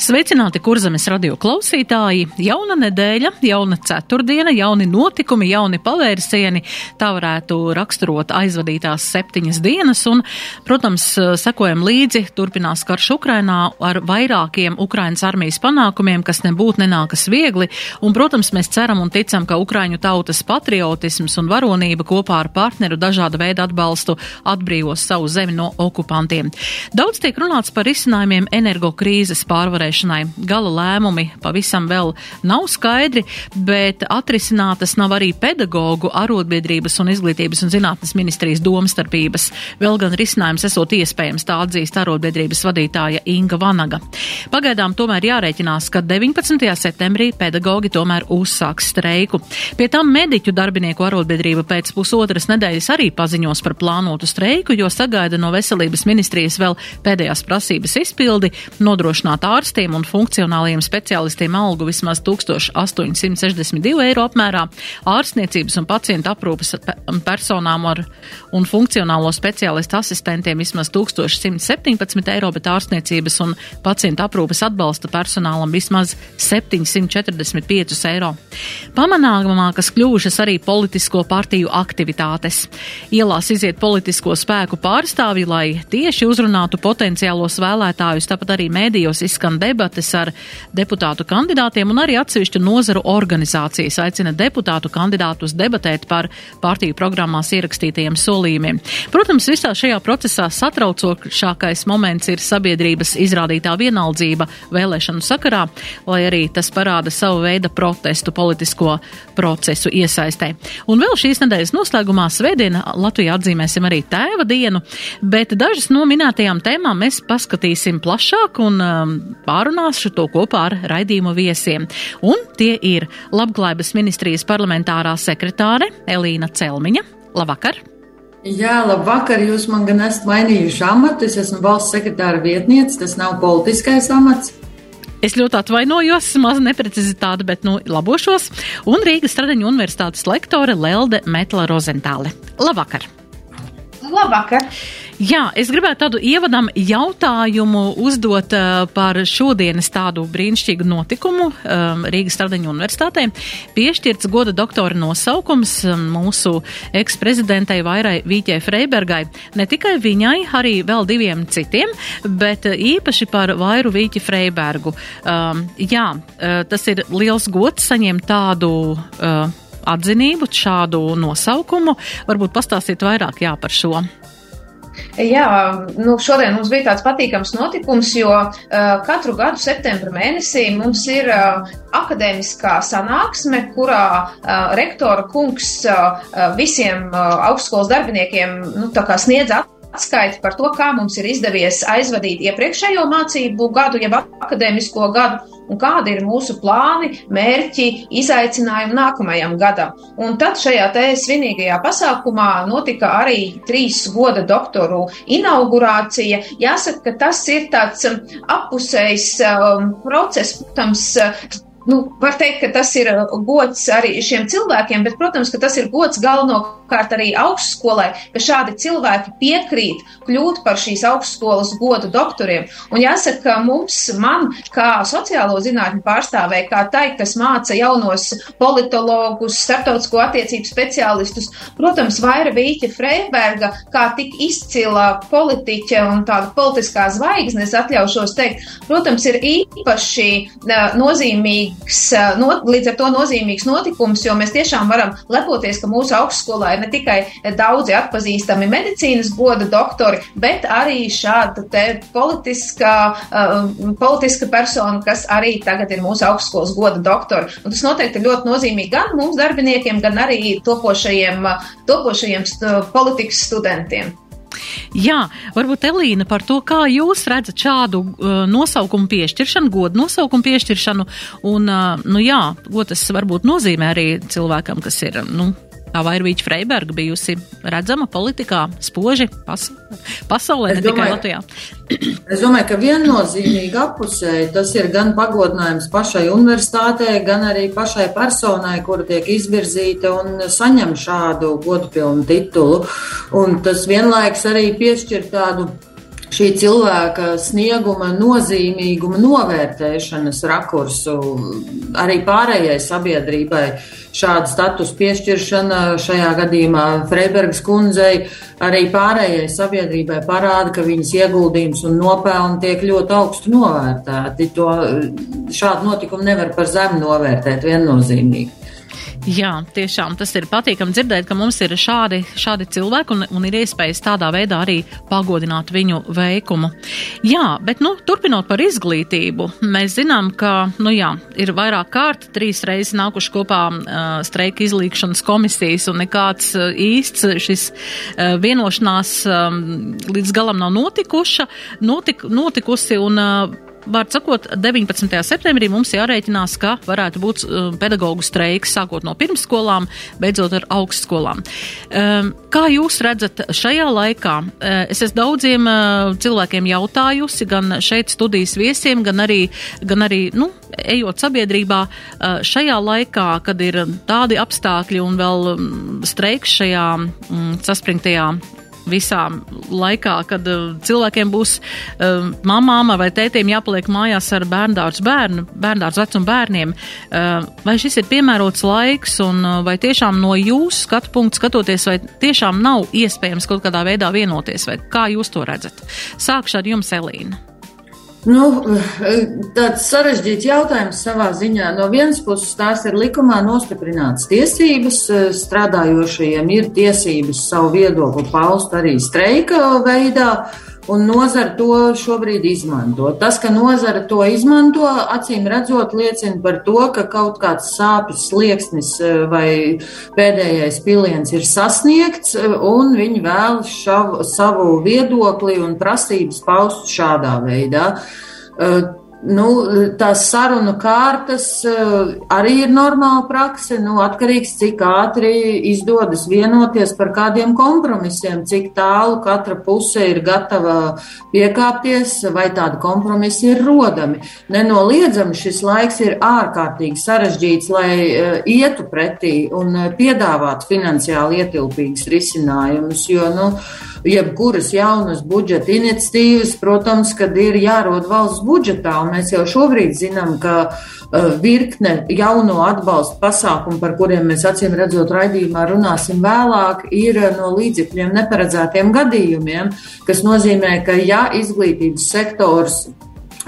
Sveicināti kurzemes radio klausītāji! Jauna nedēļa, jauna ceturtdiena, jauni notikumi, jauni pavērsieni. Tā varētu raksturot aizvadītās septiņas dienas, un, protams, sekojam līdzi, turpinās karš Ukrainā ar vairākiem Ukrainas armijas panākumiem, kas nebūtu nenākas viegli, un, protams, mēs ceram un ticam, ka Ukraiņu tautas patriotisms un varonība kopā ar partneru dažāda veida atbalstu atbrīvos savu zemi no okupantiem. Daudz tiek runāts par risinājumiem energokrīzes pārvarēšanai izmeklēšanai. Gala lēmumi pavisam vēl nav skaidri, bet atrisinātas nav arī pedagoģu, arotbiedrības un izglītības un zinātnes ministrijas domstarpības. Vēl gan risinājums esot iespējams, tā atzīst arotbiedrības vadītāja Inga Vanaga. Pagaidām tomēr jārēķinās, ka 19. septembrī pedagoģi tomēr uzsāks streiku. Pie tam mediķu darbinieku arotbiedrība pēc pusotras nedēļas arī paziņos par plānotu streiku, jo sagaida no veselības ministrijas vēl pēdējās prasības izpildi, nodrošināt ārsti ārstiem un funkcionāliem speciālistiem algu vismaz 1862 eiro apmērā, ārstniecības un pacientu aprūpas personām ar, un funkcionālo speciālistu asistentiem vismaz 1117 eiro, bet ārstniecības un pacientu aprūpas atbalsta personālam vismaz 745 eiro. Pamanāmākas kļuvušas arī politisko partiju aktivitātes. Ielās iziet politisko spēku pārstāvji, lai tieši uzrunātu potenciālos vēlētājus, tāpat arī mēdījos izskan debats debates ar deputātu kandidātiem un arī atsevišķu nozaru organizācijas aicina deputātu kandidātus debatēt par partiju programmās ierakstītajiem solījumiem. Protams, visā šajā procesā satraucošākais moments ir sabiedrības izrādītā vienaldzība vēlēšanu sakarā, lai arī tas parāda savu veidu protestu politisko procesu iesaistē. Un vēl šīs nedēļas noslēgumā svētdiena Latvijā atzīmēsim arī tēva dienu, bet dažas no minētajām tēmām mēs paskatīsim plašāk un um, pārunāšu to kopā ar raidījumu viesiem. Un tie ir Labklājības ministrijas parlamentārā sekretāre Elīna Celmiņa. Labvakar! Jā, labvakar. Jūs man gan esat mainījuši amatu. Es esmu valsts sekretāra vietniece. Tas nav politiskais amats. Es ļoti atvainojos, maza neprecizitāte, bet nu labošos. Un Rīgas Stradeņu universitātes lektore Lelde Metla Rozentāle. Labvakar! Labvakar! Jā, es gribētu tādu ievadam jautājumu uzdot uh, par šodienas tādu brīnišķīgu notikumu um, Rīgas Stradiņu universitātē. Piešķirts goda doktora nosaukums um, mūsu eksprezidentei Vairai Vīķē Freibergai. Ne tikai viņai, arī vēl diviem citiem, bet uh, īpaši par Vairu Vīķi Freibergu. Um, jā, uh, tas ir liels gods saņemt tādu. Uh, atzinību, šādu nosaukumu. Varbūt pastāstiet vairāk jā, par šo. Jā, nu šodien mums bija tāds patīkams notikums, jo uh, katru gadu septembra mēnesī mums ir uh, akadēmiskā sanāksme, kurā uh, rektora kungs uh, visiem uh, augstskolas darbiniekiem nu, sniedz atbildību atskaiti par to, kā mums ir izdevies aizvadīt iepriekšējo mācību gadu, jeb akadēmisko gadu, un kādi ir mūsu plāni, mērķi, izaicinājumi nākamajam gadam. Un tad šajā te svinīgajā pasākumā notika arī trīs goda doktoru inaugurācija. Jāsaka, ka tas ir tāds um, appusējs um, process, protams, nu, var teikt, ka tas ir gods arī šiem cilvēkiem, bet, protams, ka tas ir gods galvenokārt arī augstskolai, ka šādi cilvēki piekrīt kļūt par šīs augstskolas godu doktoriem. Un jāsaka, ka mums, man, kā sociālo zinātņu pārstāvēja, kā tai, kas māca jaunos politologus, starptautisko attiecību speciālistus, protams, Vaira Vīķa Freiberga, kā tik izcila politiķe un tāda politiskā zvaigzne, es atļaušos teikt, protams, ir īpaši nozīmīgs, no, līdz ar to nozīmīgs notikums, jo mēs tiešām varam lepoties, ka mūsu augstskolā ir ne tikai daudzi atpazīstami medicīnas goda doktori, bet arī šāda te politiskā, uh, politiska persona, kas arī tagad ir mūsu augstskolas goda doktori. Un tas noteikti ir ļoti nozīmīgi gan mums darbiniekiem, gan arī topošajiem, topošajiem politikas studentiem. Jā, varbūt Elīna par to, kā jūs redzat šādu uh, nosaukumu piešķiršanu, godu nosaukumu piešķiršanu, un, uh, nu jā, ko tas varbūt nozīmē arī cilvēkam, kas ir, nu, kā Vairvīķa Freiberga bijusi redzama politikā, spoži pas, pasaulē, es ne domāju, tikai Latvijā. es domāju, ka viennozīmīgi apusēji tas ir gan pagodinājums pašai universitātei, gan arī pašai personai, kura tiek izvirzīta un saņem šādu godpilnu titulu. Un tas vienlaiks arī piešķir tādu šī cilvēka snieguma nozīmīguma novērtēšanas rakursu arī pārējai sabiedrībai. Šāda status piešķiršana šajā gadījumā Freibergas kundzei arī pārējai sabiedrībai parāda, ka viņas ieguldījums un nopelni tiek ļoti augstu novērtēti. To, šādu notikumu nevar par zemu novērtēt viennozīmīgi. Jā, tiešām tas ir patīkami dzirdēt, ka mums ir šādi, šādi cilvēki un, un ir iespējas tādā veidā arī pagodināt viņu veikumu. Jā, bet, nu, turpinot par izglītību, mēs zinām, ka, nu jā, ir vairāk kārt, trīs reizes nākuši kopā uh, streika izlīkšanas komisijas un nekāds uh, īsts šis uh, vienošanās um, līdz galam nav notikuša, notik, notikusi un uh, Vārds sakot, 19. septembrī mums jārēķinās, ka varētu būt uh, pedagoģu streiks sākot no pirmsskolām, beidzot ar augstskolām. Um, kā jūs redzat šajā laikā? Uh, es esmu daudziem uh, cilvēkiem jautājusi, gan šeit studijas viesiem, gan arī, gan arī nu, ejot sabiedrībā, šajā laikā, kad ir tādi apstākļi un vēl um, streiks šajā mm, saspringtajā visā laikā, kad uh, cilvēkiem būs uh, mamām vai tētiem jāpaliek mājās ar bērndārs bērnu, bērndārs vecumu bērniem. Uh, vai šis ir piemērots laiks un uh, vai tiešām no jūsu skatu punktu skatoties, vai tiešām nav iespējams kaut kādā veidā vienoties, vai kā jūs to redzat? Sākšu ar jums, Elīna. Nu, tāds sarežģīts jautājums savā ziņā. No vienas puses, tās ir likumā nostiprinātas tiesības. Strādājošajiem ir tiesības savu viedokli paust arī streika veidā un nozara to šobrīd izmanto. Tas, ka nozara to izmanto, acīm redzot, liecina par to, ka kaut kāds sāpju slieksnis eh, vai pēdējais piliens ir sasniegts, eh, un viņi vēlas šavu, savu viedokli un prasības paust šādā veidā. Nu, tās sarunu kārtas eh, arī ir normāla prakse. Nu, atkarīgs, cik ātri izdodas vienoties par kādiem kompromisiem, cik tālu katra puse ir gatava piekāpties, vai tādi kompromisi ir rodami. Nenoliedzami šis laiks ir ārkārtīgi sarežģīts, lai eh, ietu pretī un eh, piedāvātu finansiāli ietilpīgus risinājumus. Jo, nu, jebkuras jaunas budžeta iniciatīvas, protams, kad ir jārod valsts budžetā, un mēs jau šobrīd zinām, ka uh, virkne jauno atbalstu pasākumu, par kuriem mēs acīm redzot raidījumā runāsim vēlāk, ir no līdzekļiem neparedzētiem gadījumiem, kas nozīmē, ka ja izglītības sektors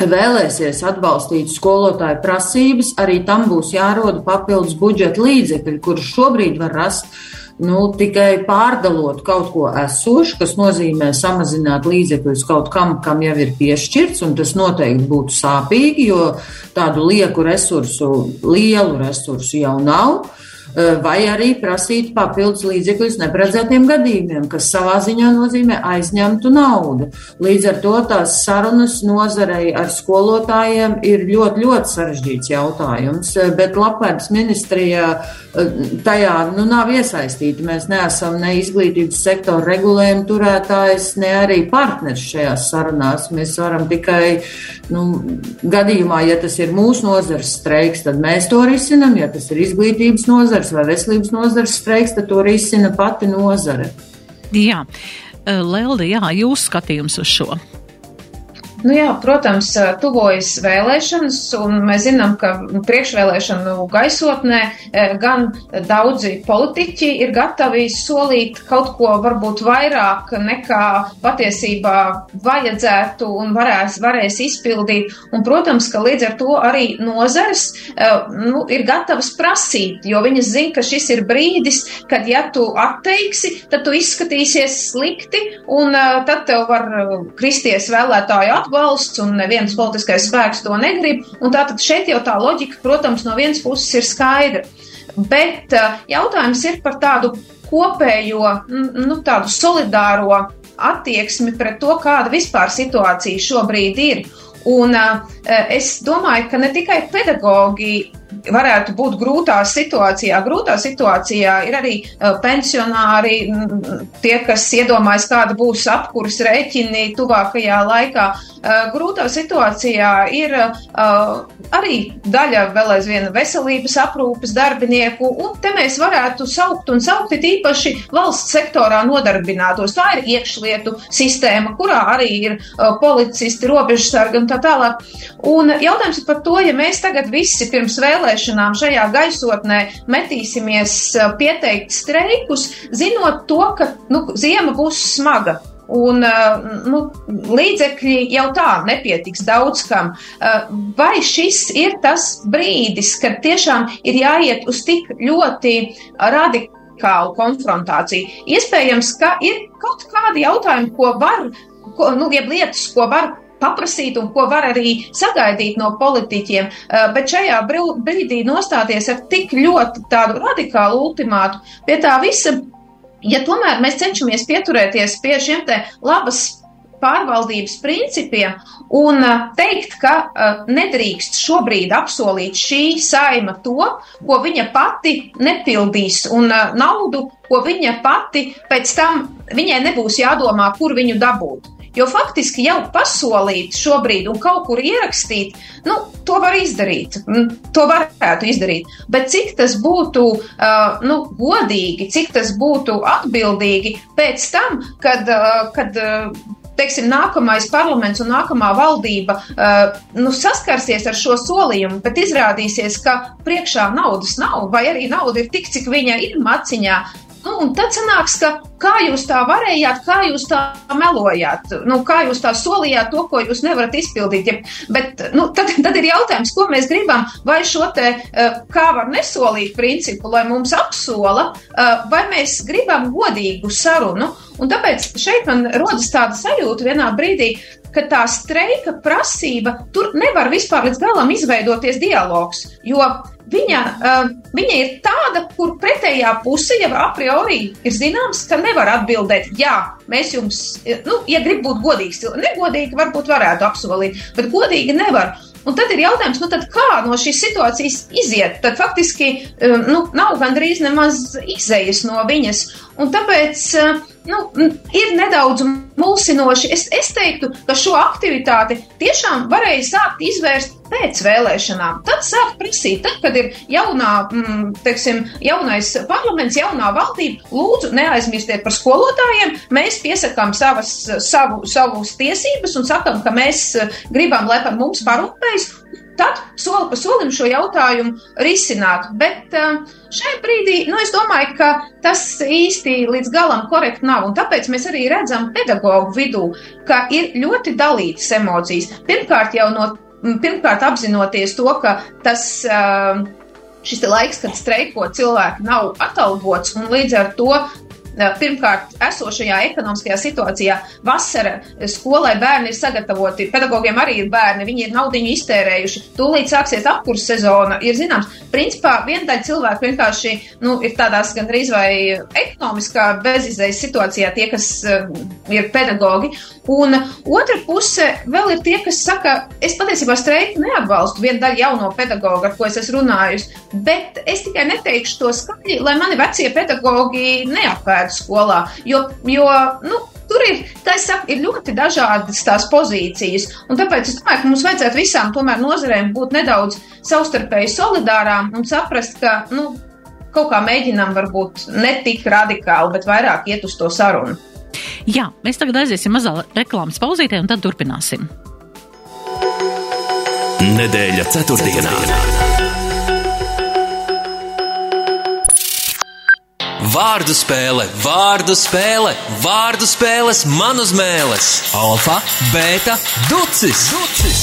vēlēsies atbalstīt skolotāju prasības, arī tam būs jāroda papildus budžeta līdzekļi, kurus šobrīd var rast nu, tikai pārdalot kaut ko esošu, kas nozīmē samazināt līdzekļus kaut kam, kam jau ir piešķirts, un tas noteikti būtu sāpīgi, jo tādu lieku resursu, lielu resursu jau nav. Eh, vai arī prasīt papildus līdzekļus neparedzētiem gadījumiem, kas savā ziņā nozīmē aizņemtu naudu. Līdz ar to tās sarunas nozarei ar skolotājiem ir ļoti, ļoti sarežģīts jautājums, eh, bet Lapēdas ministrijā eh, tajā nu, nav iesaistīti. Mēs neesam ne izglītības sektora regulējuma turētājs, ne arī partners šajās sarunās. Mēs varam tikai, nu, gadījumā, ja tas ir mūsu nozars streiks, tad mēs to risinam, ja tas ir izglītības nozars vai veselības nozars streiks, tad to risina pati nozare. Jā, Lelde, jā, jūs skatījums uz šo. Nu jā, protams, tuvojas vēlēšanas, un mēs zinām, ka priekšvēlēšanu gaisotnē gan daudzi politiķi ir gatavi solīt kaut ko varbūt vairāk nekā patiesībā vajadzētu un varēs, varēs izpildīt. Un, protams, ka līdz ar to arī nozares nu, ir gatavas prasīt, jo viņas zina, ka šis ir brīdis, kad ja tu atteiksi, tad tu izskatīsies slikti, un tad tev var kristies vēlētāju atbalstu atbalsts, un neviens politiskais spēks to negrib. Tātad šeit jau tā loģika, protams, no vienas puses ir skaidra. Bet uh, jautājums ir par tādu kopējo, nu, tādu solidāro attieksmi pret to, kāda vispār situācija šobrīd ir. Un uh, es domāju, ka ne tikai pedagogi varētu būt grūtā situācijā. Grūtā situācijā ir arī uh, pensionāri, tie, kas iedomājas, kāda būs apkuras rēķini tuvākajā laikā. Uh, grūtā situācijā ir uh, arī daļa vēl aizvien veselības aprūpes darbinieku, un te mēs varētu saukt un saukt īpaši valsts sektorā nodarbinātos. Tā ir iekšlietu sistēma, kurā arī ir policisti, robežsargi un tā tālāk. Un jautājums ir par to, ja mēs tagad visi pirms vēlēšanām šajā gaisotnē metīsimies uh, pieteikt streikus, zinot to, ka nu, ziema būs smaga. Un uh, nu, līdzekļi jau tā nepietiks daudz kam. Uh, vai šis ir tas brīdis, kad tiešām ir jāiet uz tik ļoti radikālu konfrontāciju? Iespējams, ka ir kaut kādi jautājumi, ko var, ko, nu, jeb lietas, ko var paprasīt un ko var arī sagaidīt no politiķiem. Eh, bet šajā brīdī nostāties ar tik ļoti tādu radikālu ultimātu pie tā visa. Ja tomēr mēs cenšamies pieturēties pie šiem te labas pārvaldības principiem un eh, teikt, ka uh, nedrīkst šobrīd apsolīt šī saima to, ko viņa pati nepildīs, un naudu, ko viņa pati pēc tam viņai nebūs jādomā, kur viņu dabūt. Jo faktiski jau pasolīt šobrīd un kaut kur ierakstīt, nu, to var izdarīt. Mm, to varētu izdarīt. Bet cik tas būtu uh, nu, godīgi, cik tas būtu atbildīgi pēc tam, kad. Uh, kad uh, teiksim, nākamais parlaments un nākamā valdība uh, nu, saskarsies ar šo solījumu, bet izrādīsies, ka priekšā naudas nav, vai arī nauda ir tik, cik viņa ir maciņā, Nu, un tad sanāks, ka kā jūs tā varējāt, kā jūs tā melojāt, nu, kā jūs tā solījāt to, ko jūs nevarat izpildīt. Ja, bet nu, tad, tad ir jautājums, ko mēs gribam, vai šo te eh, kā var nesolīt principu, lai mums apsola, eh, vai mēs gribam godīgu sarunu. Un tāpēc šeit man rodas tāda sajūta vienā brīdī, ka tā streika prasība tur nevar vispār līdz galam izveidoties dialogs, jo viņa, uh, viņa ir tāda, kur pretējā puse jau a priori ir zināms, ka nevar atbildēt, jā, mēs jums, nu, ja grib būt godīgs, negodīgi varbūt varētu apsolīt, bet godīgi nevar. Un tad ir jautājums, nu, kā no šīs situācijas iziet. Tad faktiski nu, nav gandrīz nemaz izējas no viņas. Un tāpēc nu, ir nedaudz mulsinoši. Es, es teiktu, ka šo aktivitāti tiešām varēja sākt izvērst pēc vēlēšanām. Tad sāk prasīt, tad, kad ir jaunā, mm, teiksim, jaunais parlaments, jaunā valdība, lūdzu, neaizmirstiet par skolotājiem. Mēs piesakām savas, savu, savus tiesības un sakam, ka mēs gribam, lai par mums parūpējas tad soli pa solim šo jautājumu risināt. Bet eh, šai brīdī, nu, es domāju, ka tas īsti līdz galam korekti nav. Un tāpēc mēs arī redzam pedagoģu vidū, ka ir ļoti dalītas emocijas. Pirmkārt, jau no, pirmkārt apzinoties to, ka tas. Uh, šis laiks, kad streiko cilvēki nav atalgots, un līdz ar to Pirmkārt, esošajā ekonomiskajā situācijā vasara skolai bērni ir sagatavoti, pedagogiem arī ir bērni, viņi ir naudiņu iztērējuši, tūlīt sāksies apkurss sezona. Ir zināms, principā viena daļa cilvēku vienkārši nu, ir tādās gandrīz vai ekonomiskā bezizējas situācijā, tie, kas uh, ir pedagogi. Un otra puse vēl ir tie, kas saka, es patiesībā streiku neatbalstu vienu daļu jauno pedagogu, ar ko es esmu runājusi, bet es tikai neteikšu to skaļi, lai mani vecie pedagogi neapvēr bērnu skolā. Jo, jo nu, tur ir, saku, ir ļoti dažādas tās pozīcijas. Un tāpēc es domāju, ka mums vajadzētu visām tomēr nozarēm būt nedaudz savstarpēji solidārām un saprast, ka nu, kaut kā mēģinām varbūt ne tik radikāli, bet vairāk iet uz to sarunu. Jā, mēs tagad aiziesim mazā reklāmas pauzītē un tad turpināsim. Nedēļa ceturtdienā. ceturtdienā. Vārdu spēle, vārdu spēle, vārdu spēles man uz mēles. Alfa, beta, ducis. ducis.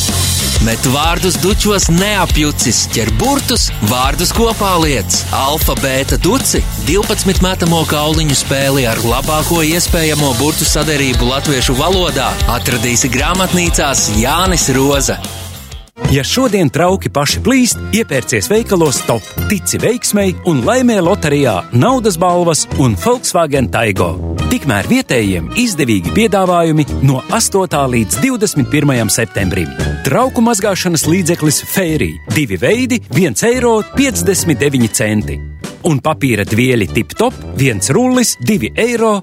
Met vārdus dučos neapjucis, ķer burtus, vārdus kopā liec. Alfa, beta, duci - 12 metamo kauliņu spēli ar labāko iespējamo burtu sadarību latviešu valodā atradīsi grāmatnīcās Jānis Roza. Ja šodien trauki paši plīst, iepērcies veikalos top, tici veiksmei un laimē loterijā naudas balvas un Volkswagen Taigo. Tikmēr vietējiem izdevīgi piedāvājumi no 8. līdz 21. septembrim. Trauku mazgāšanas līdzeklis Fairy - divi veidi, 1,59 eiro un papīra dvieļi tip top, viens rullis, 2,69 eiro.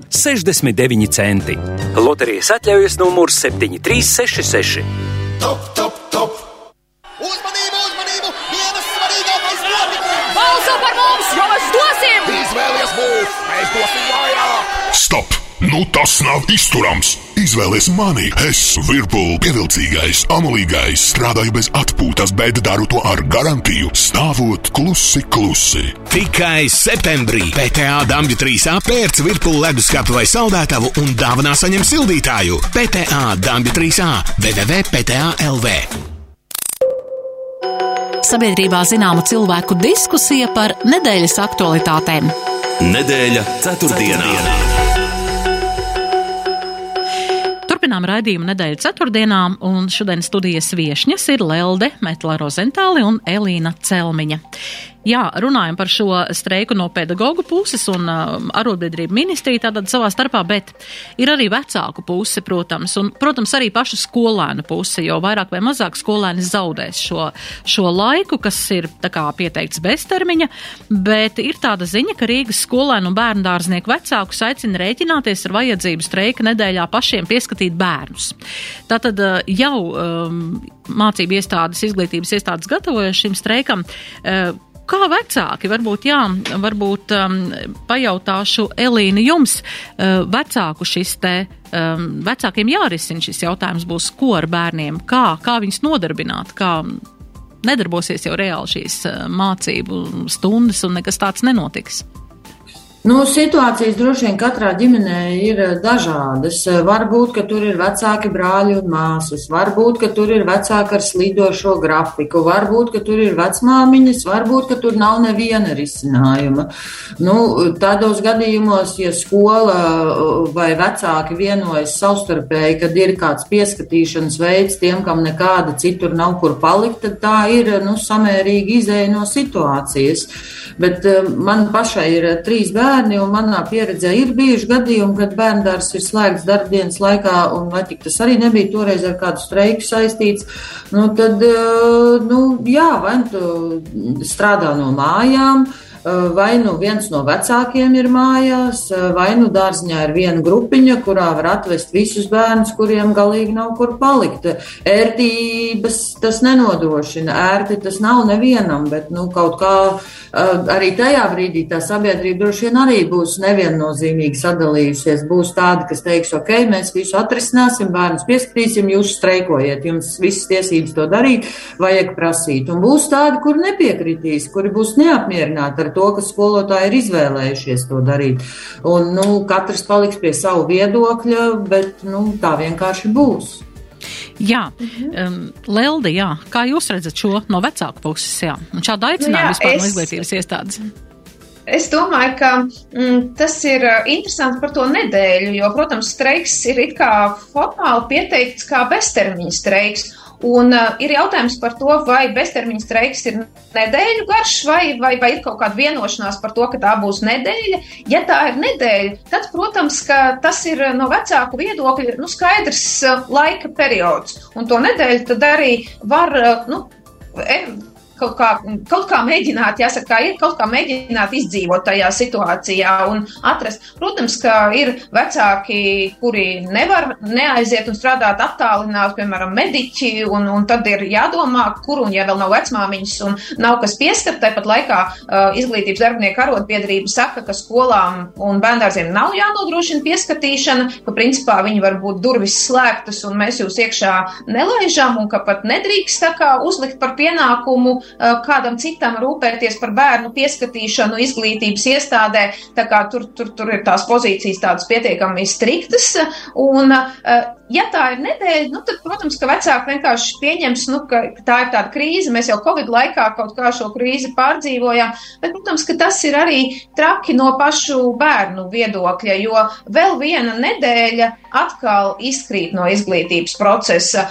Loterijas atļaujas numurs 7366. Top, top, top! Uzmanību, uzmanību! Vienas svarīgākais notikums! Balso par mums, jo mēs dosim! Izvēlies mūs! Mēs dosim vairāk! Stop! Nu tas nav izturams! Izvēlies mani! Es, Virpuļs, pievilcīgais, amalīgais, strādāju bez atpūtas, bet daru to ar garantiju, stāvot klusi, klusi. Tikai septembrī PTA Dabģi 3A pērc Virpuļu leduskapu vai saldētavu un dāvanā saņem sildītāju. PTA Dabģi 3A www.pta.lv Sabiedrībā zināma cilvēku diskusija par nedēļas aktualitātēm. Nedēļa ceturtdienā. ceturtdienā. Turpinām raidījumu nedēļu ceturtdienām, un šodien studijas viešņas ir Lelde Metla Rozentāli un Elīna Celmiņa. Jā, runājam par šo streiku no pedagoģu puses un uh, arotbiedrību ministrija tātad savā starpā, bet ir arī vecāku puse, protams, un, protams, arī pašu skolēnu puse, jo vairāk vai mazāk skolēni zaudēs šo, šo laiku, kas ir tā kā pieteikts beztermiņa, bet ir tāda ziņa, ka Rīgas skolēnu un bērnu dārznieku vecākus aicina rēķināties ar vajadzību streika nedēļā pašiem pieskatīt bērnus. Tātad uh, jau um, mācību iestādes, izglītības iestādes gatavojas šim streikam. Uh, Kā vecāki, varbūt, jā, varbūt um, pajautāšu Elīnu jums, uh, vecāku šis te, um, vecākiem jārisina šis jautājums būs, ko ar bērniem, kā, kā viņus nodarbināt, kā nedarbosies jau reāli šīs uh, mācību stundas un nekas tāds nenotiks. Nu, situācijas droši vien katrā ģimenē ir eh, dažādas. Eh, varbūt, ka tur ir vecāki brāļi un māsas, varbūt, ka tur ir vecāki ar slīdošo grafiku, varbūt, ka tur ir vecmāmiņas, varbūt, ka tur nav neviena risinājuma. Nu, tādos gadījumos, ja skola eh, vai vecāki vienojas savstarpēji, kad ir kāds pieskatīšanas veids tiem, kam nekāda citur nav kur palikt, tad tā ir nu, samērīgi izēja no situācijas. Bet man pašai ir trīs bērni bērni, un manā pieredzē ir bijuši gadījumi, kad bērndārs ir slēgts darbdienas laikā, un vai tik tas arī nebija toreiz ar kādu streiku saistīts, nu tad, eh, nu, jā, vai nu strādā no mājām, vai nu viens no vecākiem ir mājās, eh, vai nu dārziņā ir viena grupiņa, kurā var atvest visus bērnus, kuriem galīgi nav kur palikt. Ērtības tas nenodrošina, ērti tas nav nevienam, bet nu, kaut kā eh, arī tajā brīdī tā sabiedrība droši vien arī būs neviennozīmīgi sadalījusies. Būs tādi, kas teiks, ok, mēs visu atrisināsim, bērnus pieskatīsim, jūs streikojiet, jums visas tiesības to darīt, vajag prasīt. Un būs tādi, kur nepiekritīs, kuri būs neapmierināti ar to, ka skolotāji ir izvēlējušies to darīt. Un, nu, katrs paliks pie savu viedokļa, bet nu, tā vienkārši būs. Jā, um, Lelde, jā, kā jūs redzat šo no vecāku puses, jā, un šādu aicinājumu vispār es... no izglītības iestādes? Es domāju, ka mm, tas ir uh, interesanti par to nedēļu, jo, protams, streiks ir it kā formāli pieteikts kā beztermiņa streiks. Un uh, ir jautājums par to, vai beztermiņa streiks ir nedēļu garš, vai, vai, vai ir kaut kāda vienošanās par to, ka tā būs nedēļa. Ja tā ir nedēļa, tad, protams, tas ir no vecāku viedokļa nu, skaidrs uh, laika periods. Un to nedēļu tad arī var. Uh, nu, e, kaut kā, kaut kā mēģināt, jāsaka, ir kaut kā mēģināt izdzīvot tajā situācijā un atrast. Protams, ka ir vecāki, kuri nevar neaiziet un strādāt attālināt, piemēram, mediķi, un, un tad ir jādomā, kur un ja vēl nav vecmāmiņas un nav kas pieskart, tāpat laikā uh, izglītības darbinieku arotbiedrība saka, ka skolām un bērndārziem nav jānodrošina pieskatīšana, ka principā viņi var būt durvis slēgtas un mēs jūs iekšā nelaižam un ka pat nedrīkst tā kā uzlikt par pienākumu kādam citam rūpēties par bērnu pieskatīšanu izglītības iestādē. Tā kā tur, tur, tur ir tās pozīcijas tādas pietiekami striktas. Un, eh, ja tā ir nedēļa, nu, tad, protams, ka vecāki vienkārši pieņems, nu, ka tā ir tāda krīze. Mēs jau Covid laikā kaut kā šo krīzi pārdzīvojām, bet, protams, ka tas ir arī traki no pašu bērnu viedokļa, jo vēl viena nedēļa atkal izkrīt no izglītības procesa.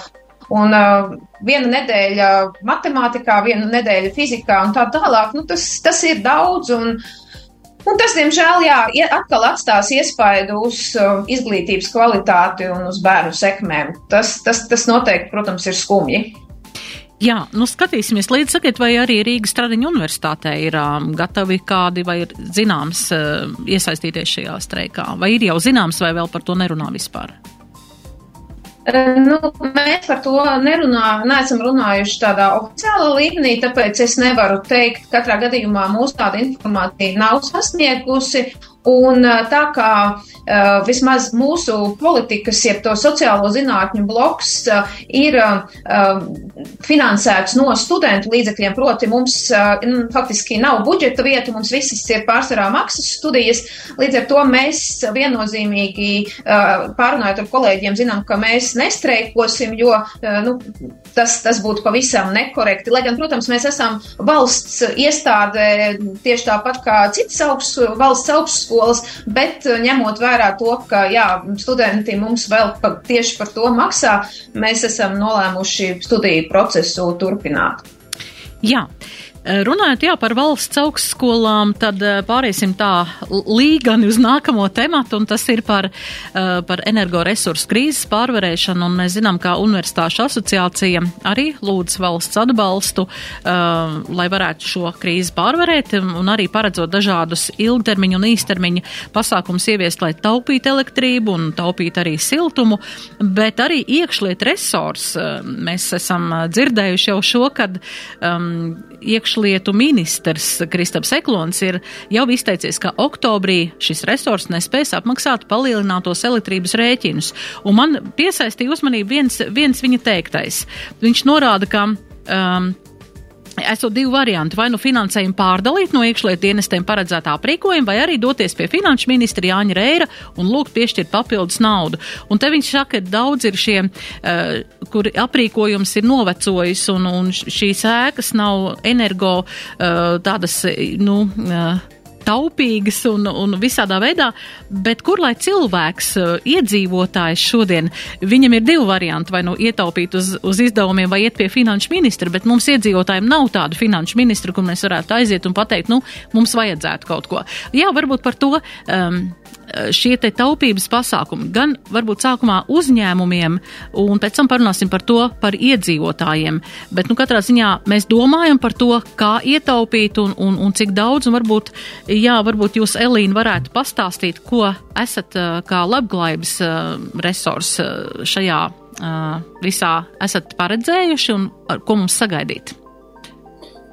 Un uh, viena nedēļa matemātikā, viena nedēļa fizikā un tā tālāk. Nu, tas, tas ir daudz. Un, Un tas, diemžēl, jā, atkal atstās iespaidu uz uh, izglītības kvalitāti un uz bērnu sekmēm. Tas, tas, tas noteikti, protams, ir skumji. Jā, nu skatīsimies līdzi, sakiet, vai arī Rīgas Stradiņa universitātē ir um, gatavi kādi vai ir zināms uh, iesaistīties šajā streikā, vai ir jau zināms, vai vēl par to nerunā vispār? Nu, mēs par to nerunājam, neesam runājuši tādā oficiālā līmenī, tāpēc es nevaru teikt, katrā gadījumā mūs tāda informācija nav sasniegusi. Un tā kā uh, vismaz mūsu politikas, jeb to sociālo zinātņu bloks uh, ir uh, finansēts no studentu līdzekļiem, proti mums faktiski nav budžeta vietu, mums visas ir pārsvarā maksas studijas, līdz ar to mēs viennozīmīgi pārunājot ar kolēģiem zinām, ka mēs nestreikosim, jo nu, tas, tas būtu pavisam nekorekti. Lai gan, protams, mēs esam valsts iestāde tieši tāpat kā citas augsts, valsts augstskolas skolas, bet eh, ņemot vērā to, ka jā, studenti mums vēl pa, tieši par to maksā, mēs esam nolēmuši studiju procesu turpināt. Jā. Eh, runājot jā, par valsts augstskolām, tad eh, pāriesim tā līgani uz nākamo tematu, un tas ir par, eh, par energoresursu krīzes pārvarēšanu. Un mēs zinām, ka Universitāšu asociācija arī lūdz valsts atbalstu, lai varētu šo krīzi pārvarēt, un arī paredzot dažādus ilgtermiņu un īstermiņu pasākums ieviest, lai taupītu elektrību un taupītu arī siltumu, bet arī iekšliet resurs. Mēs esam dzirdējuši jau šo, kad um, iekšliet iekšlietu ministrs Kristaps Eklons ir jau izteicies, ka oktobrī šis resurs nespēs apmaksāt palielinātos elektrības rēķinus. Un man piesaistīja uzmanību viens, viens viņa teiktais. Viņš norāda, ka um, Esot divi varianti, vai nu finansējumu pārdalīt no iekšlietu dienestiem paredzētā aprīkojuma, vai arī doties pie finanšu ministra Jāņa Reira un lūgt piešķirt papildus naudu. Un te viņš saka, ka daudz ir šie, uh, kur aprīkojums ir novecojis un, un šīs ēkas nav energo uh, tādas, nu, uh, taupīgas un, un visādā veidā, bet kur lai cilvēks, uh, iedzīvotājs šodien, viņam ir divi varianti, vai nu ietaupīt uz, uz izdevumiem, vai iet pie finanšu ministra, bet mums iedzīvotājiem nav tādu finanšu ministru, kur mēs varētu aiziet un pateikt, nu, mums vajadzētu kaut ko. Jā, varbūt par to. Um, šie te taupības pasākumi gan varbūt sākumā uzņēmumiem, un pēc tam parunāsim par to par iedzīvotājiem. Bet, nu, katrā ziņā mēs domājam par to, kā ietaupīt un, un, un cik daudz, un varbūt, jā, varbūt jūs, Elīna, varētu pastāstīt, ko esat kā labklājības resurs šajā visā esat paredzējuši un ko mums sagaidīt.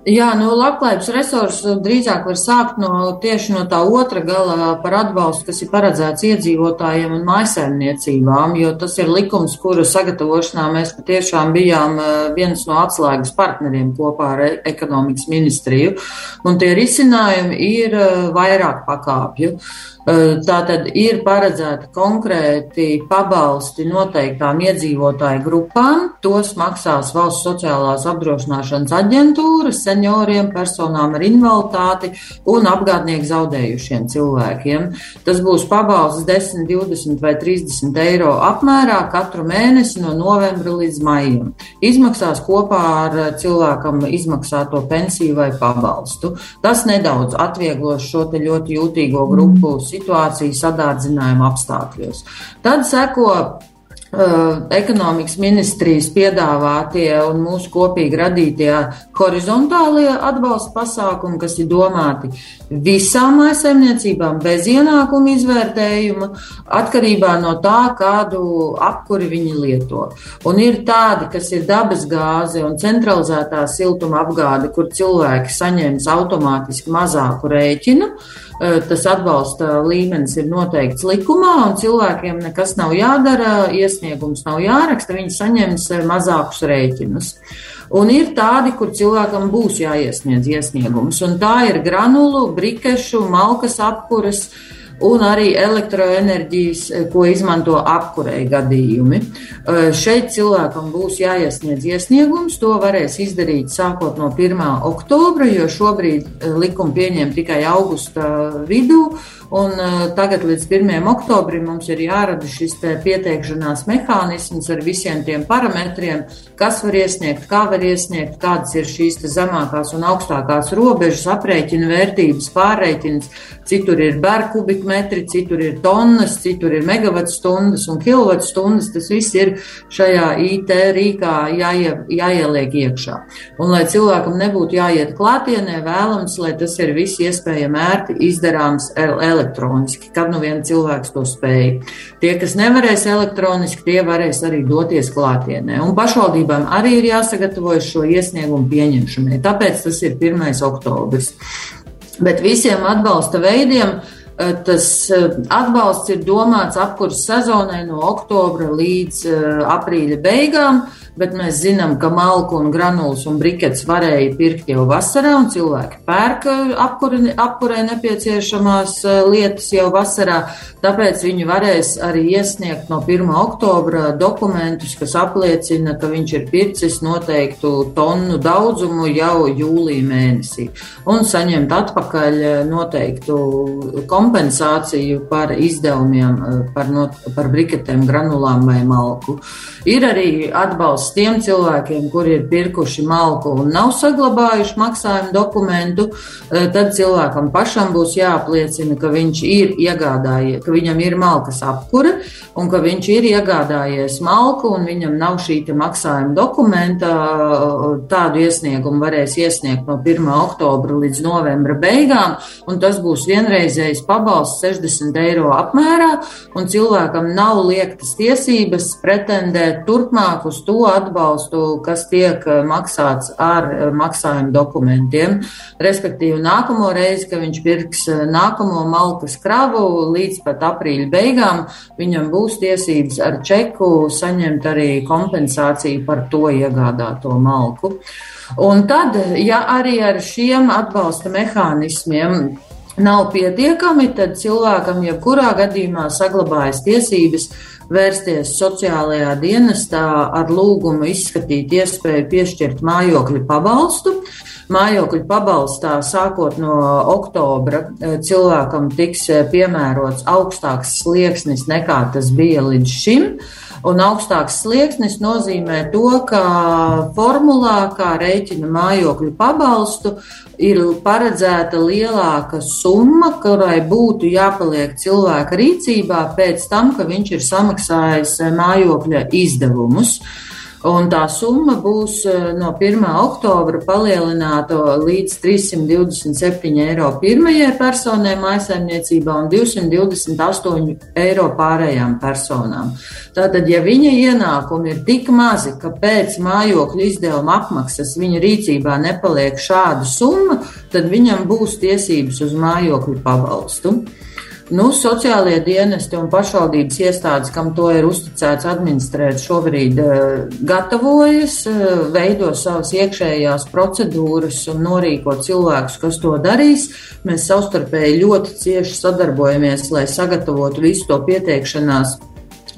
Jā, no labklājības resursu drīzāk var sākt no tieši no tā otra gala par atbalstu, kas ir paredzēts iedzīvotājiem un maisaimniecībām, jo tas ir likums, kuru sagatavošanā mēs patiešām bijām eh, viens no atslēgas partneriem kopā ar ekonomikas ministriju. Un tie risinājumi ir eh, vairāk pakāpju. Tā tad ir paredzēti konkrēti pabalsti noteiktām iedzīvotāju grupām. Tos maksās valsts sociālās apdrošināšanas aģentūra senioriem, personām ar invaliditāti un apgādnieku zaudējušiem cilvēkiem. Tas būs pabalsts 10, 20 vai 30 eiro apmērā katru mēnesi no novembra līdz maijam. Izmaksās kopā ar cilvēkam izmaksāto pensiju vai pabalstu. Tas nedaudz atvieglos šo ļoti jūtīgo grupu situāciju sadārdzinājuma apstākļos. Tad seko Uh, ekonomikas ministrijas piedāvātie un mūsu kopīgi radītie horizontālie atbalsta pasākumi, kas ir domāti visām maisaimniecībām bez ienākumu izvērtējuma, atkarībā no tā, kādu apkuri viņi lieto. Un ir tādi, kas ir dabas gāze un centralizētā siltuma apgāde, kur cilvēki saņems automātiski mazāku rēķinu. Tas atbalsta līmenis ir noteikts likumā, un cilvēkiem nekas nav jādara, iesniegums nav jāraksta, viņi saņems mazākus rēķinus. Un ir tādi, kur cilvēkam būs jāiesniedz iesniegums, un tā ir granulu, brikešu, malkas apkures, uh, un arī elektroenerģijas, eh, ko izmanto apkurei gadījumi. Eh, šeit cilvēkam būs jāiesniedz iesniegums, to varēs izdarīt sākot no 1. oktobra, jo šobrīd eh, likumu pieņem tikai augusta vidū, Un uh, tagad līdz 1. oktobrim mums ir jārada šis pieteikšanās mehānisms ar visiem tiem parametriem, kas var iesniegt, kā var iesniegt, kādas ir šīs zemākās un augstākās robežas, aprēķina vērtības, pārreikins, citur ir bērkubikmetri, citur ir tonnas, citur ir megavatstundas un kilovatstundas. Tas viss ir šajā IT rīkā jāie, jāieliek iekšā. Un, lai cilvēkam nebūtu jāiet klātienē, vēlams, lai tas ir viss iespējami ērti izdarāms elektroniski, kad nu vien cilvēks to spēj. Tie, kas nevarēs elektroniski, tie varēs arī doties klātienē. Un pašvaldībām arī ir jāsagatavojas šo iesniegumu pieņemšanai. Tāpēc tas ir 1. oktobris. Bet visiem atbalsta veidiem Eh, tas eh, atbalsts ir domāts apkurss sezonai no oktobra līdz eh, aprīļa beigām, bet mēs zinām, ka malku un granulas un brikets varēja pirkt jau vasarā, un cilvēki pērk apkurē, nepieciešamās lietas jau vasarā, tāpēc viņi varēs arī iesniegt no 1. oktobra dokumentus, kas apliecina, ka viņš ir pircis noteiktu tonu daudzumu jau jūlija mēnesī, un saņemt atpakaļ noteiktu kompensāciju par izdevumiem, eh, par, no, par briketēm, granulām vai malku. Ir arī atbalsts tiem cilvēkiem, kuri ir pirkuši malku un nav saglabājuši maksājumu dokumentu. Eh, tad cilvēkam pašam būs jāapliecina, ka viņš ir iegādājies, ka viņam ir malkas apkure un ka viņš ir iegādājies malku un viņam nav šī maksājuma dokumenta. Tādu iesniegumu varēs iesniegt no 1. oktobra līdz novembra beigām, un tas būs vienreizējs pabalsts 60 eiro apmērā, un cilvēkam nav liektas tiesības pretendēt turpmāk uz to atbalstu, kas tiek eh, maksāts ar eh, maksājumu dokumentiem. Respektīvi, nākamo reizi, kad viņš pirks eh, nākamo malkas kravu līdz pat aprīļa beigām, viņam būs tiesības ar čeku saņemt arī kompensāciju par to iegādāto malku. Un tad, ja arī ar šiem atbalsta mehānismiem nav pietiekami, tad cilvēkam jebkurā gadījumā saglabājas tiesības vērsties sociālajā dienestā ar lūgumu izskatīt iespēju piešķirt mājokļu pabalstu. Mājokļu pabalstā sākot no oktobra eh, cilvēkam tiks eh, piemērots augstāks slieksnis nekā tas bija līdz šim. Un augstāks slieksnis nozīmē to, ka formulā, kā rēķina mājokļu pabalstu, ir paredzēta lielāka summa, kurai būtu jāpaliek cilvēka rīcībā pēc tam, ka viņš ir samaksājis mājokļa izdevumus. Un tā summa būs eh, no 1. oktobra palielināta līdz 327 eiro pirmajai personai maisaimniecībā un 228 eiro pārējām personām. Tātad, ja viņa ienākumi ir tik mazi, ka pēc mājokļu izdevuma apmaksas viņa rīcībā nepaliek šāda summa, tad viņam būs tiesības uz mājokļu pabalstu. Nu, sociālie dienesti un pašvaldības iestādes, kam to ir uzticēts administrēt, šobrīd uh, gatavojas, uh, veido savas iekšējās procedūras un norīko cilvēkus, kas to darīs. Mēs savstarpēji ļoti cieši sadarbojamies, lai sagatavotu visu to pieteikšanās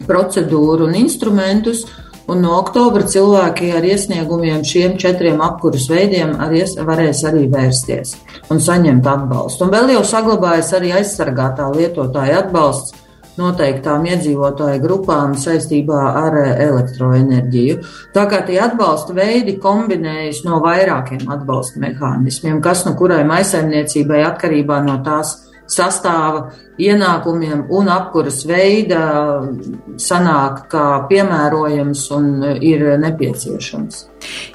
procedūru un instrumentus. Un no oktobra cilvēki ar iesniegumiem šiem četriem apkurus veidiem aries, varēs arī vērsties un saņemt atbalstu. Un vēl jau saglabājas arī aizsargātā lietotāja atbalsts noteiktām iedzīvotāju grupām saistībā ar elektroenerģiju. Tā kā tie atbalsta veidi kombinējas no vairākiem atbalsta mehānismiem, kas no kurai maisaimniecībai atkarībā no tās sastāva, ienākumiem un apkuras veida sanāk kā piemērojams un ir nepieciešams.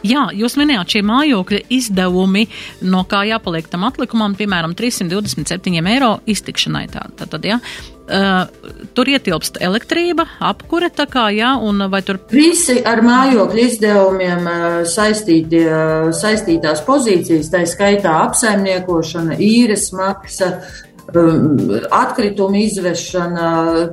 Jā, jūs minējāt šie mājokļa izdevumi, no kā jāpaliek tam atlikumam, piemēram, 327 eiro iztikšanai. Tātad, tā, jā. Uh, tur ietilpst elektrība, apkure, tā kā, jā, un vai tur. Visi ar mājokļu izdevumiem saistītie, saistītās pozīcijas, tā skaitā apsaimniekošana, īres maksa, Um, atkrituma izvešana,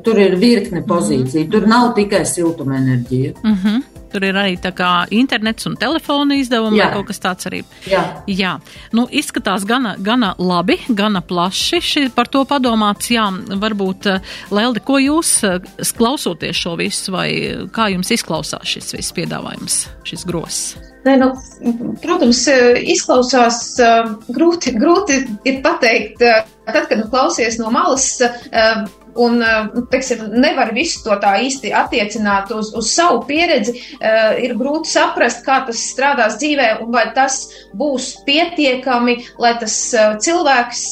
tur ir virkne pozīciju. Mm -hmm. Tur nav tikai siltumenerģija. Mm -hmm. Tur ir arī tā kā internets un telefona izdevumi vai kaut kas tāds arī. Jā. Jā. Nu, izskatās gana, gana labi, gana plaši ši, par to padomāts. Jā, varbūt, eh, Lelde, ko jūs eh, klausoties šo visu vai kā jums izklausās šis viss piedāvājums, šis gross? Ne, nu, protams, izklausās grūti, grūti ir pateikt, tad, kad nu, klausies no malas, un nu, teiksim, nevar visu to tā īsti attiecināt uz, uz savu pieredzi. Ir grūti saprast, kā tas strādās dzīvē un vai tas būs pietiekami, lai tas cilvēks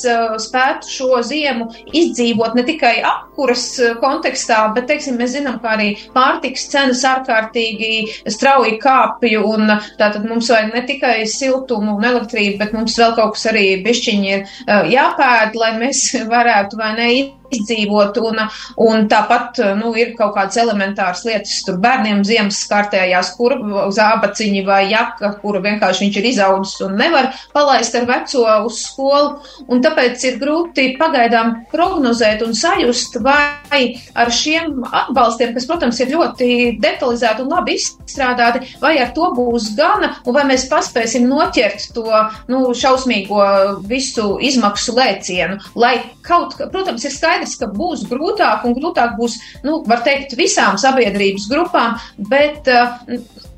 spētu šo ziemu izdzīvot ne tikai apkuras kontekstā, bet, teiksim, mēs zinām, ka arī pārtiks cenas ārkārtīgi strauji kāpju un tātad mums vajag ne tikai siltumu un elektrību, bet mums vēl kaut kas arī bišķiņi ir jāpēd, lai mēs varētu vai ne izdzīvot, un, un tāpat nu, ir kaut kādas elementāras lietas, tur bērniem ziemas kārtējās, kur zābaciņi vai jaka, kuru vienkārši viņš ir izaudzis un nevar palaist ar veco uz skolu, un tāpēc ir grūti pagaidām prognozēt un sajust, vai ar šiem atbalstiem, kas, protams, ir ļoti detalizēti un labi izstrādāti, vai ar to būs gana, un vai mēs paspēsim noķert to nu, šausmīgo visu izmaksu lēcienu, lai kaut, protams, ir skaidrs, skaidrs, ka būs grūtāk un grūtāk būs, nu, var teikt, visām sabiedrības grupām, bet uh,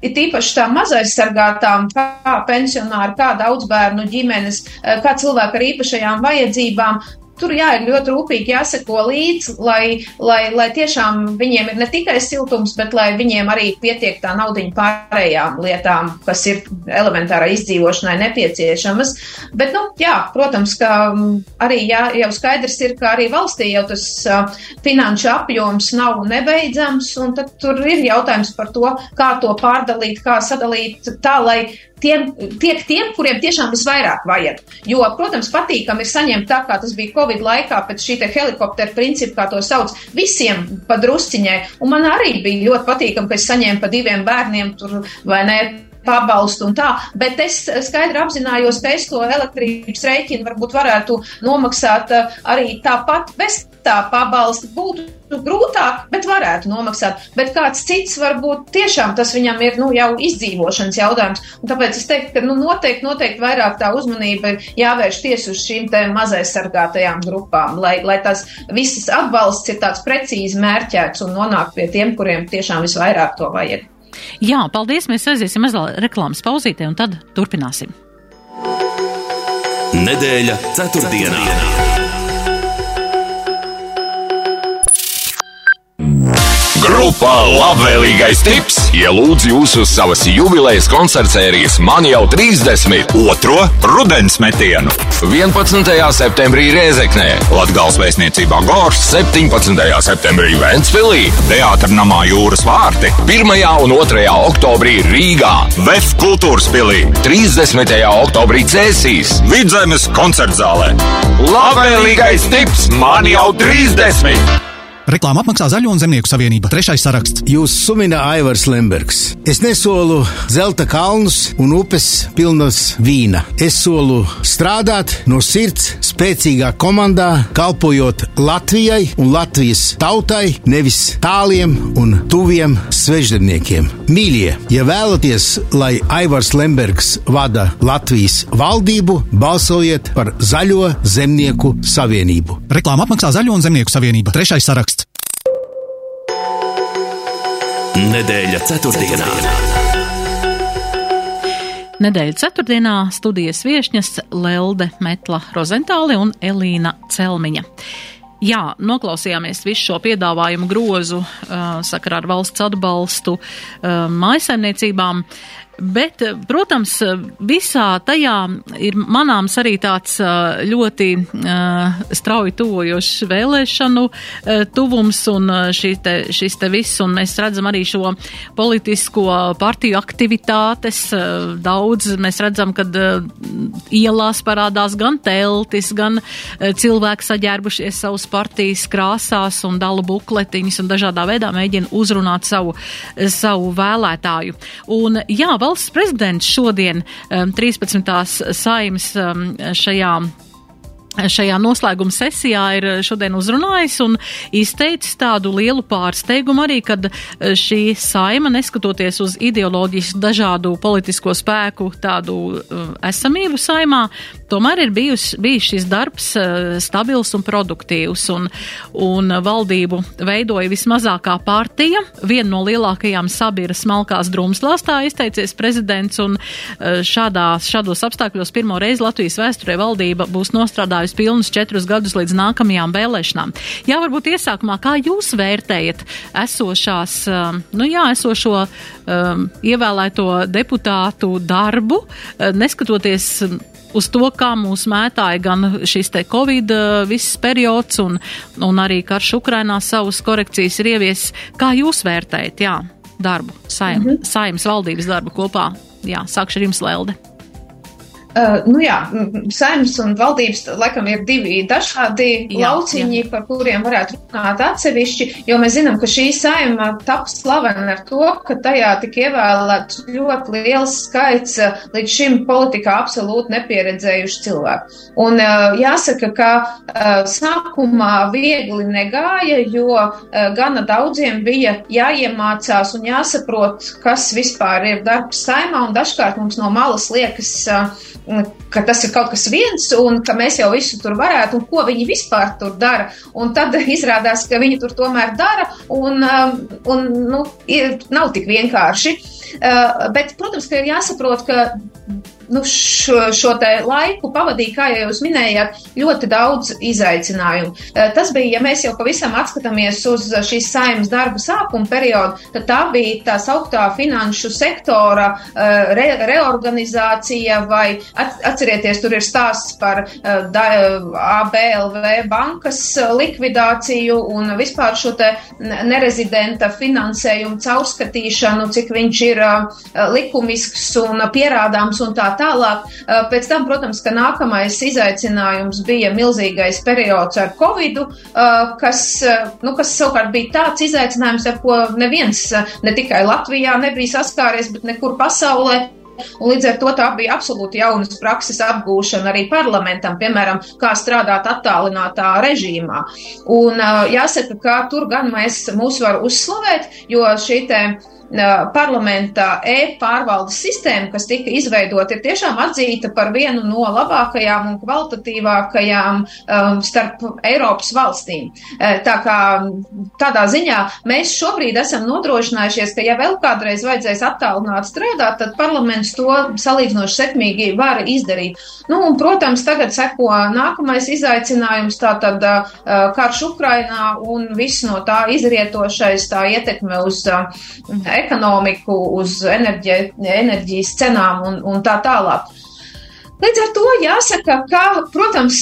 ir tīpaši tā mazaizsargātām, kā pensionāri, kā daudz bērnu ģimenes, uh, kā cilvēki ar īpašajām vajadzībām, tur jā, ir ļoti rūpīgi jāseko līdzi, lai, lai, lai tiešām viņiem ir ne tikai siltums, bet lai viņiem arī pietiek tā naudiņa pārējām lietām, kas ir elementārai izdzīvošanai nepieciešamas. Bet, nu, jā, protams, ka mm, arī jā, jau skaidrs ir, ka arī valstī jau tas uh, finanšu apjoms nav nebeidzams, un tad tur ir jautājums par to, kā to pārdalīt, kā sadalīt tā, lai tiem, tiek tiem, kuriem tiešām visvairāk vajag. Jo, protams, patīkami ir saņemt tā, kā tas bija Covid laikā, pēc šī helikoptera principa, kā to sauc, visiem pa drusciņai. Un man arī bija ļoti patīkami, ka es saņēmu pa diviem bērniem tur vai ne pabalstu un tā, bet es skaidri apzinājos, ka es to elektrības rēķinu varbūt varētu nomaksāt uh, arī tāpat bez tā pabalsta. Būtu grūtāk, bet varētu nomaksāt. Bet kāds cits varbūt tiešām tas viņam ir nu, jau izdzīvošanas jautājums. Un tāpēc es teiktu, ka nu, noteikti, noteikti vairāk tā uzmanība ir jāvērš tieši uz šīm mazaizsargātajām grupām, lai, lai tās visas atbalsts ir tāds precīzi mērķēts un nonāk pie tiem, kuriem tiešām visvairāk to vajag. Jā, paldies. Mēs aiziesim mazliet reklāmas pauzītē un tad turpināsim. Nedēļa ceturtdienā. ceturtdienā. Grupā Labvēlīgais tips ielūdz jūs uz savas jubilejas koncerta sērijas Man jau 30. otro rudens metienu. 11. septembrī Rēzeknē, Latgals vēstniecībā Gors, 17. septembrī Ventspilī, Teātra namā Jūras vārti, 1. un 2. oktobrī Rīgā, VF kultūras pilī, 30. oktobrī Cēsīs, Vidzemes koncertzālē. Labvēlīgais tips Man jau 30! Reklāma apmaksā Zaļo un Zemnieku savienība. Trešais saraksts. Jūs sumina Aivars Lembergs. Es nesolu zelta kalnus un upes pilnas vīna. Es solu strādāt no sirds, spēcīgā komandā, kalpojot Latvijai un Latvijas tautai, nevis tāliem un tuviem sveždarbniekiem. Mīļie, ja vēlaties, lai Aivars Lembergs vada Latvijas valdību, balsojiet par Zaļo Zemnieku savienību. Reklāma apmaksā Zaļo un Zemnieku savienība. Trešais saraksts. Nedēļa ceturtdienā. Nedēļa ceturtdienā studijas viešņas Lelde Metla Rozentāli un Elīna Celmiņa. Jā, noklausījāmies visu šo piedāvājumu grozu uh, sakarā ar valsts atbalstu uh, mājasaimniecībām. Bet, eh, protams, visā tajā ir manāms arī tāds eh, ļoti uh, strauji tuvojošs vēlēšanu uh, tuvums un te, šis te viss, un mēs redzam arī šo politisko partiju aktivitātes. Uh, daudz mēs redzam, kad ielās parādās gan teltis, gan cilvēki saģērbušies savus partijas krāsās un dala bukletiņus un dažādā veidā mēģina uzrunāt savu, savu vēlētāju. Un, jā, valsts prezidents šodien 13. Um, saimas um, šajā šajā noslēguma sesijā ir šodien uzrunājis un izteicis tādu lielu pārsteigumu arī, kad šī saima, neskatoties uz ideoloģisku dažādu politisko spēku tādu uh, esamību saimā, tomēr ir bijus, bijis šis darbs stabils un produktīvs. Un, un valdību veidoja vismazākā partija, viena no lielākajām sabiras smalkās drumslās, tā izteicies prezidents. Un šādās, šādos apstākļos pirmo reizi Latvijas vēsturē valdība būs nostrādājusi strādājis pilnus četrus gadus līdz nākamajām vēlēšanām. Jā, varbūt iesākumā, kā jūs vērtējat esošās, um, nu jā, esošo um, ievēlēto deputātu darbu, uh, neskatoties um, uz to, kā mūs mētāja gan šis te Covid uh, viss periods un, un arī karš Ukrainā savus korekcijas ir ievies. Kā jūs vērtējat, jā, darbu, saim, mm -hmm. saimas valdības darbu kopā? Jā, sākšu ar jums, Lelde. Uh, nu jā, saimnes un valdības laikam ir divi dažādi jā, lauciņi, jā. par kuriem varētu runāt atsevišķi, jo mēs zinām, ka šī saima tap slavena ar to, ka tajā tika ievēlēts ļoti liels skaits līdz šim politikā absolūti nepieredzējuši cilvēki. Un uh, jāsaka, ka sākumā viegli negāja, jo gana daudziem bija jāiemācās un jāsaprot, kas vispār ir darbs saimā, un dažkārt mums no malas liekas, ka tas ir kaut kas viens un ka mēs jau visu tur varētu un ko viņi vispār tur dara. Un tad izrādās, ka viņi tur tomēr dara un, um, un nu, ir, nav tik vienkārši. Uh, bet, protams, ka ir jāsaprot, ka nu, šo, šo laiku pavadīja, kā jau jūs minējāt, ļoti daudz izaicinājumu. Eh, tas bija, ja mēs jau pavisam atskatāmies uz šīs saimnes darba sākuma periodu, tad tā bija tā sauktā finanšu sektora eh, re, reorganizācija vai atcerieties, tur ir stāsts par eh, ABLV bankas likvidāciju un vispār šo te nerezidenta finansējumu caurskatīšanu, cik viņš ir likumisks un pierādāms un tā tālāk. Pēc tam, protams, ka nākamais izaicinājums bija milzīgais periods ar Covid, kas, nu, kas savukārt bija tāds izaicinājums, ar ko neviens ne tikai Latvijā nebija saskāries, bet nekur pasaulē. Un līdz ar to tā bija absolūti jaunas prakses apgūšana arī parlamentam, piemēram, kā strādāt attālinātā režīmā. Un jāsaka, ka tur gan mēs mūs var uzslavēt, jo šī te parlamenta e-pārvaldes sistēma, kas tika izveidota, ir tiešām atzīta par vienu no labākajām un kvalitatīvākajām um, starp Eiropas valstīm. Tā kā tādā ziņā mēs šobrīd esam nodrošinājušies, ka ja vēl kādreiz vajadzēs attālināt strādāt, tad parlaments to salīdzinoši sekmīgi var izdarīt. Nu, un, protams, tagad seko nākamais izaicinājums, tātad uh, karš Ukrainā un viss no tā izrietošais tā ietekme uz uh, ekonomiku, uz enerģi, enerģijas cenām un, un tā tālāk. Līdz ar to jāsaka, ka, protams,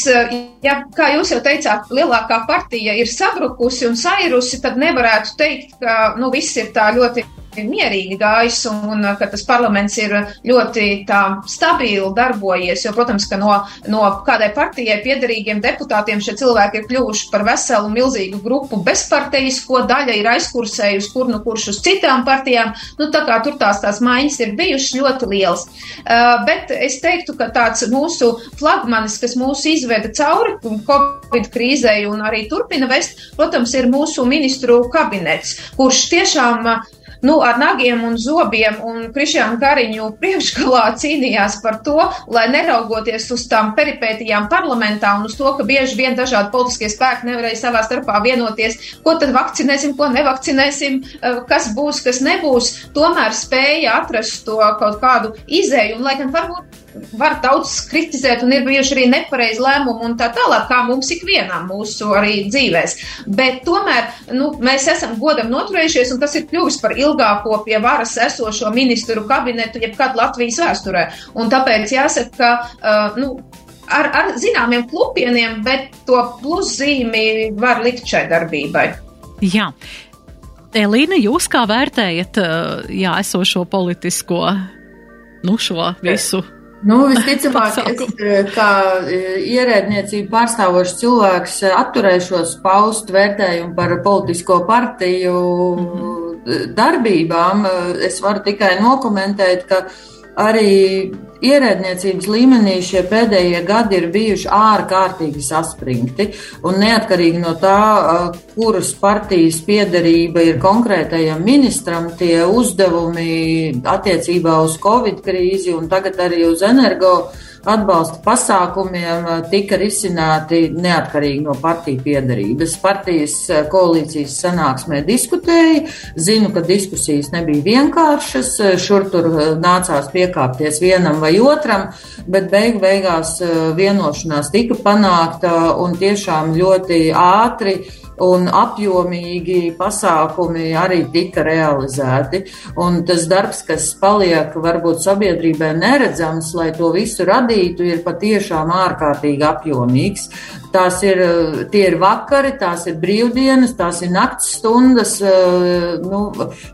ja, kā jūs jau teicāt, lielākā partija ir sabrukusi un sairusi, tad nevarētu teikt, ka nu, viss ir tā ļoti mierīgi gājis un uh, ka tas parlaments ir ļoti tā stabili darbojies, jo, protams, ka no, no kādai partijai piederīgiem deputātiem šie cilvēki ir kļuvuši par veselu milzīgu grupu bezparteisko, daļa ir aizkursējusi kur nu kurš uz citām partijām, nu tā kā tur tās tās maiņas ir bijušas ļoti lielas. Uh, bet es teiktu, ka tāds mūsu flagmanis, kas mūs izveda cauri Covid krīzei un arī turpina vest, protams, ir mūsu ministru kabinets, kurš tiešām uh, nu, ar nagiem un zobiem un Krišjānu Kariņu priekšgalā cīnījās par to, lai neraugoties uz tām peripētijām parlamentā un uz to, ka bieži vien dažādi politiskie spēki nevarēja savā starpā vienoties, ko tad vakcinēsim, ko nevakcinēsim, eh, kas būs, kas nebūs, tomēr spēja atrast to kaut kādu izēju, un lai gan varbūt var daudz kritizēt, un ir bijuši arī nepareizi lēmumi un tā tālāk, kā mums ikvienam mūsu arī dzīvēs. Bet tomēr nu, mēs esam godam noturējušies, un tas ir kļuvis par ilgāko pie varas esošo ministru kabinetu jebkad Latvijas vēsturē. Un tāpēc jāsaka, ka. Uh, nu, Ar, ar zināmiem klupieniem, bet to pluszīmi var likt šai darbībai. Jā, Elīna, jūs kā vērtējat jā, esošo politisko, nu, šo visu Nu, visticamāk, es eh, kā eh, ierēdniecību pārstāvošs cilvēks eh, atturēšos paust vērtējumu par politisko partiju mm -hmm. darbībām. Es varu tikai nokomentēt, ka arī ierēdniecības līmenī šie pēdējie gadi ir bijuši ārkārtīgi saspringti. Un neatkarīgi no tā, kuras partijas piederība ir konkrētajam ministram, tie uzdevumi attiecībā uz Covid krīzi un tagad arī uz energo atbalsta pasākumiem eh, tika risināti neatkarīgi no partiju piedarības. Partijas eh, koalīcijas sanāksmē diskutēja, zinu, ka diskusijas nebija vienkāršas, eh, šur tur nācās piekāpties vienam vai otram, bet beigu beigās vienošanās tika panākta un tiešām ļoti ātri un apjomīgi pasākumi arī tika realizēti. Un tas darbs, kas paliek varbūt sabiedrībai neredzams, lai to visu radītu, ir patiešām ārkārtīgi apjomīgs. Tās ir, tie ir vakari, tās ir brīvdienas, tās ir nakts stundas. Nu,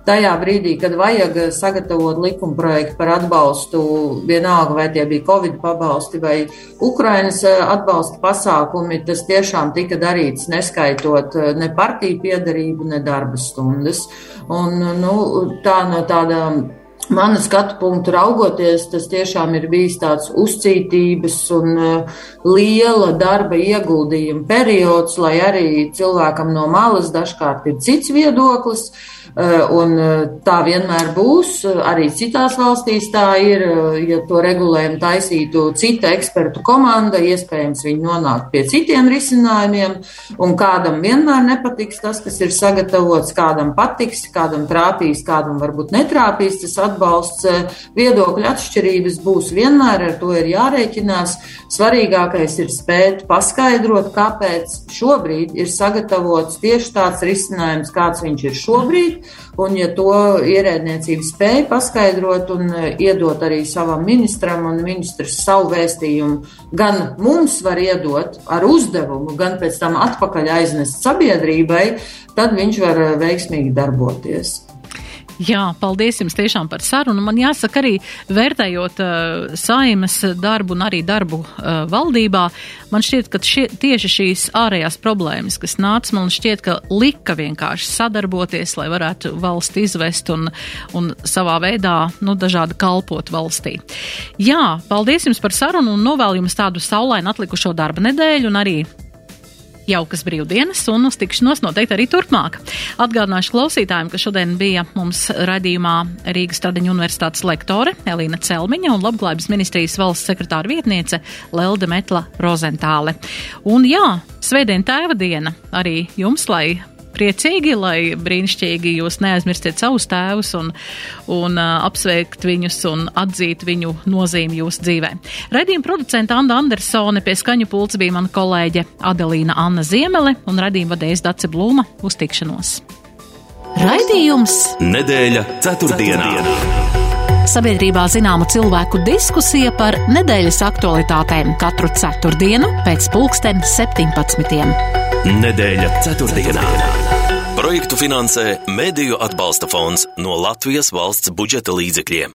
tajā brīdī, kad vajag sagatavot likumprojektu par atbalstu, vienalga vai tie bija Covid pabalsti vai Ukrainas atbalsta pasākumi, tas tiešām tika darīts neskaitot Eh, ne partiju piedarību, ne darba stundas. Un, nu, tā no tāda Mana skatu punktu raugoties, tas tiešām ir bijis tāds uzcītības un uh, liela darba ieguldījuma periods, lai arī cilvēkam no malas dažkārt ir cits viedoklis. Uh, Eh, un eh, tā vienmēr būs. Arī citās valstīs tā ir. Eh, ja to regulējumu taisītu cita ekspertu komanda, iespējams, viņi nonāk pie citiem risinājumiem. Un kādam vienmēr nepatiks tas, kas ir sagatavots, kādam patiks, kādam trāpīs, kādam varbūt netrāpīs. Tas atbalsts viedokļu atšķirības būs vienmēr, ar to ir jārēķinās. Svarīgākais ir spēt paskaidrot, kāpēc šobrīd ir sagatavots tieši tāds risinājums, kāds viņš ir šobrīd Un, ja to ierēdniecība spēja paskaidrot un e, iedot arī savam ministram, un ministrs savu vēstījumu gan mums var iedot ar uzdevumu, gan pēc tam atpakaļ aiznest sabiedrībai, tad viņš var e, veiksmīgi darboties. Jā, paldies jums tiešām par sarunu. Man jāsaka arī, vērtējot uh, saimas darbu un arī darbu uh, valdībā, man šķiet, ka šie, tieši šīs ārējās problēmas, kas nāca, man šķiet, ka lika vienkārši sadarboties, lai varētu valsti izvest un, un savā veidā, nu, dažādi kalpot valstī. Jā, paldies jums par sarunu un novēlu jums tādu saulainu atlikušo darba nedēļu un arī jaukas brīvdienas un uz tikšanos noteikti arī turpmāk. Atgādināšu klausītājiem, ka šodien bija mums radījumā Rīgas Tradiņu universitātes lektore Elīna Celmiņa un Labklājības ministrijas valsts sekretāra vietniece Lelde Metla Rozentāle. Un jā, Svētdien tēva diena arī jums, lai priecīgi, lai brīnišķīgi jūs neaizmirstiet savus tēvus un, un uh, apsveikt viņus un atzīt viņu nozīmi jūsu dzīvē. Redījuma producenta Anna Andersone pie skaņu pults bija mana kolēģe Adelīna Anna Ziemele un redījuma vadējas Dace Blūma uz tikšanos. Raidījums Nedēļa ceturtdienā. Sabiedrībā zināma cilvēku diskusija par nedēļas aktualitātēm katru ceturtdienu pēc pulksten 17. Nedēļa ceturtdienā. Projektu finansē Mēdīju atbalsta fonds no Latvijas valsts budžeta līdzekļiem.